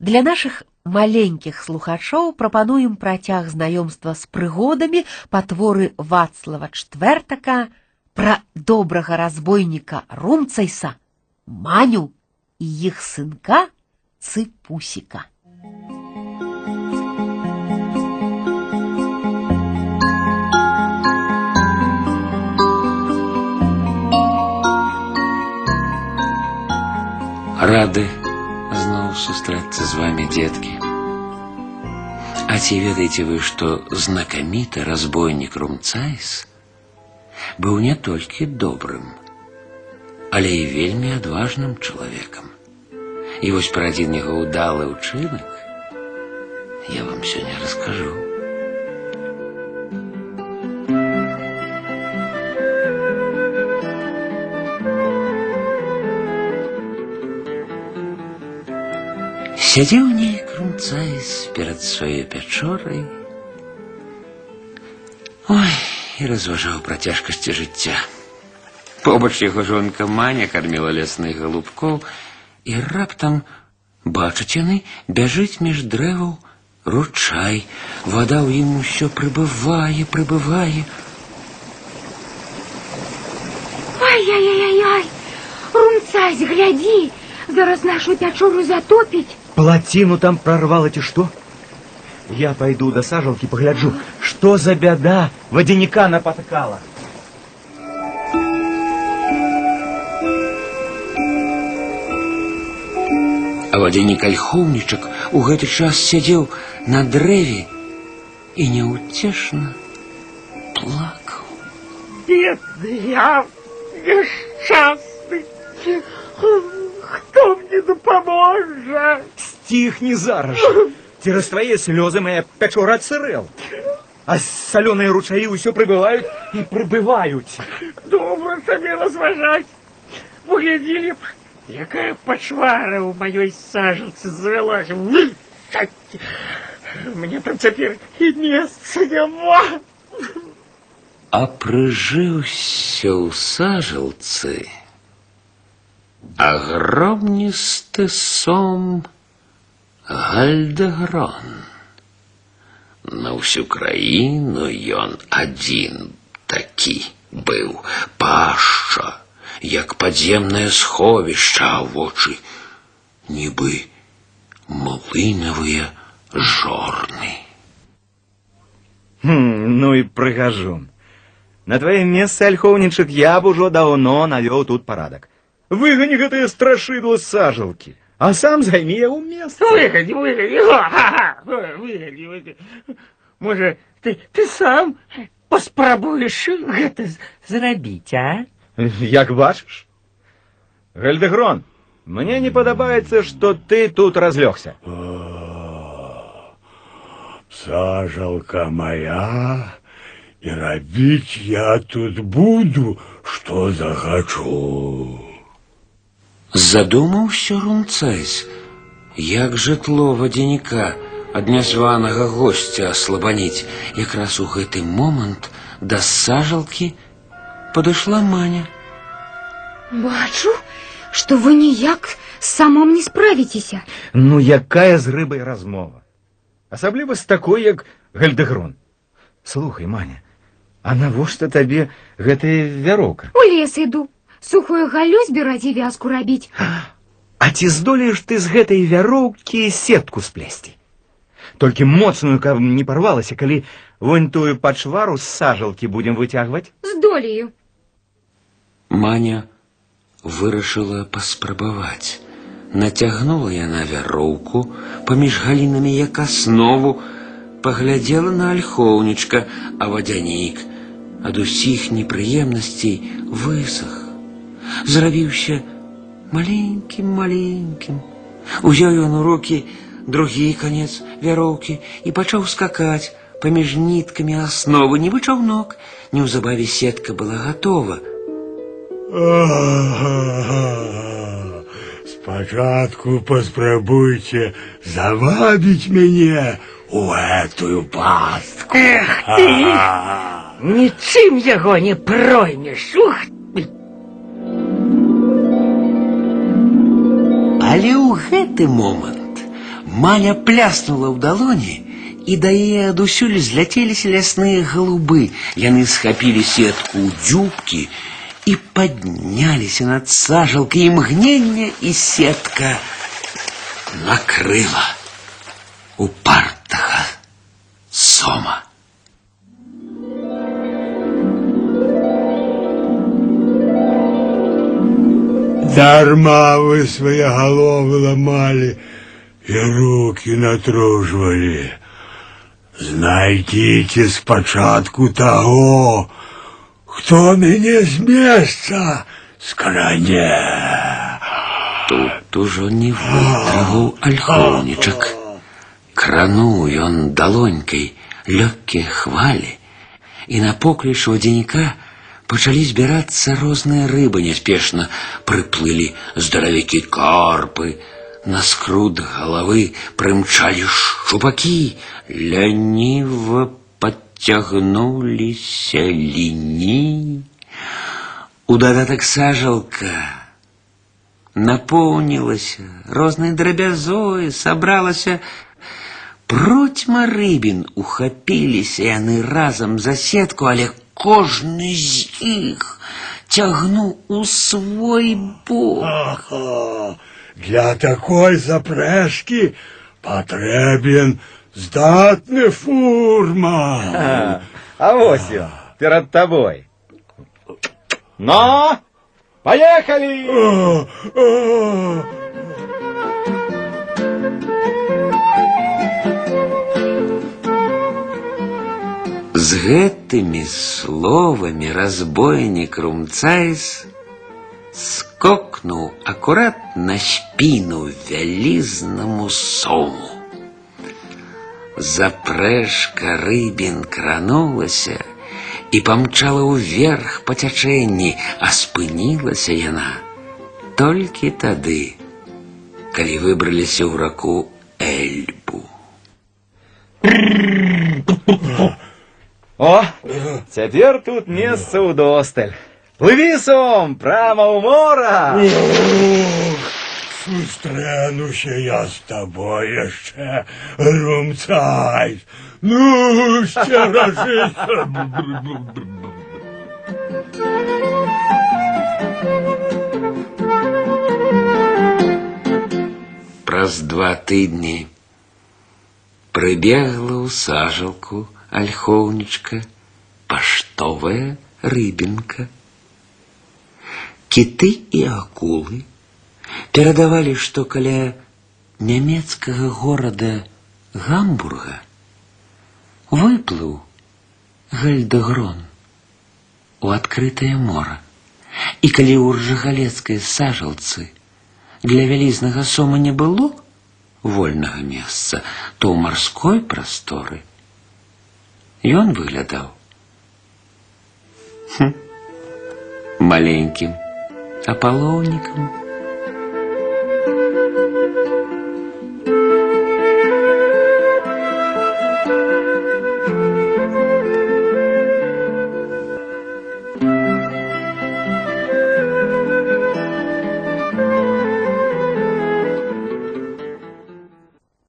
Для нашых маленькіх слухачоў прапануем працяг знаёмства з прыгодамі па творы Вацлава Чвэртака пра добрага разбойніка Румцайса, Маню і іх сынка Цыпусіка. детки. А ці ведаеце вы, што знакаміты разбойнік Румцайс быў не толькі добрым, але і вельмі адважным чалавекам. І вось пра адзін яго ўдалы ўчынак я вам сёння раскажу. Сядзеў нейк Румцайс перад сваёй пячорай. Ой, і разважаў пра цяжкасці жыцця. Побач яго жонка Маня карміла лясных галубкоў, і раптам бачаць яны бяжыць між дрэваў ручай. Вада ў ім усё прыбывае, прыбывае. Ай-яй-яй-яй! Румцась, гляди! Зараз нашу пячору затопить. Плотину там прорвало, ці что? Я пойду до сажалки погляджу, что за беда водяника напоткала. А вадзянік альхоўнічак у гэты час сядзеў на дрэве і няўцешна плакаў. Бедный я, несчастный. Кто мне допоможет? Стихни зараз же. Через твои слезы моя пячора отсырел. А соленые ручаи все прибывают и прибывают. Добро собі розважать. Поглядели б, якая пачвара у маёй сажалцы завялася. Мне там цяпер і месца няма. А прыжыўся ў сажалцы огромністы сом Гальдегрон. На всю краіну ён адзін такі быў пашча, як падземнае сховішча а вочы, нібы млынавыя жорны. Хм, ну и прыгажун. На твоем месце, альховничек, я бы уже давно навел тут порядок. Выгони гэтые страшыдло з сажалкі, а сам займи яго месца. Выгони, выгони, ха-ха, выгони, выгони. Може, ты, ты сам паспрабуеш гэта з- зрабіць, а? Як бачыш? Гальдегрон, мне не падабаецца, што ты тут разлёгся. Сажалка моя, и робить я тут буду, что захочу. Задумаўся румцайс, як жытло вадзяніка ад нязванага госця аслабаніць. Якраз у гэты момант да сажалкі падышла маня. Бачу, что вы ніяк самом не справитеся. Ну, якая з рыбай размова. Асабліва з такой, як Гальдегрон. Слухай, Маня, а навошта табе гэтая вяроўка? У лес іду. Сухое галлё збіраць і вязку рабіць. А ці здолееш ты з гэтай вяроўкі сетку сплесці? Толькі моцную, каб не парвалася, калі вон тую пачвару з сажалкі будзем выцягваць. Здолею. Маня вырашыла паспрабаваць. Нацягнула яна вяроўку паміж галінамі як аснову, паглядзела на альхоўнічка, а вадзянік ад усіх непрыемнасцей высах. Зрабіўся маленькім маленькім. Узяў ён у рукі другі канец вяроўкі і пачаў скакаць паміж ніткамі асновы, нібы чаўнок. Неўзабаве сетка была гатова. Ага. Спочатку поспробуйте завабить меня у эту пастку. Эх ты! Нічым яго не проймеш. Ух ты! Але ў гэты момант Маня пляснула ў далоні, і да яе адусюль зляцеліся лясныя галубы. Яны схапілі сетку ў дзюбкі і падняліся над сажалкай імгнення, і сетка накрыла упартага сома. Дарма вы свои головы ломали и руки натруживали. Знайдите спочатку того, кто меня с места скране. Тут ужо не вытрываў альхоўнічак. Крануў ён далонькай лёгкія хвалі, і на покліч вадзяніка пачалі збірацца розныя рыбы няспешна прыплылі здаравікі карпы, на скрут галавы прымчалі шчупакі, ляніва подцягнуліся ліні. У дадатак сажалка напоўнілася рознай драбязой, сабралася процьма рыбін, ухапіліся яны разам за сетку, але кожны з іх цягнуў у свой бок. Ага, для такой запрэшкі патрэбен здатны фурман. А, а вось ён, перад тобой. Но, поехали! А, а. З гэтымі словамі разбойнік Румцайс скокнуў акурат на спіну вялізнаму сому. Запрэжка рыбін кранулася і памчала ўверх па цячэнні, а спынілася яна толькі тады, калі выбраліся ў раку Эльбу. О, цяпер тут месца ўдосталь. Плыві, сом, прямо ў мора. Сустрэнуся я з табой яшчэ, румцай. Ну, ще разіся. Праз два тыдні прыбегла ў сажалку альхоўнічка паштовая рыбінка. Кіты і акулы перадавалі, што каля нямецкага горада Гамбурга выплыў гальдагрон у адкрытае мора. І калі ў ржагалецкай сажалцы для вялізнага сома не было вольнага месца, то ў марской прасторы ён выглядаў хм, маленькім апалоўнікам.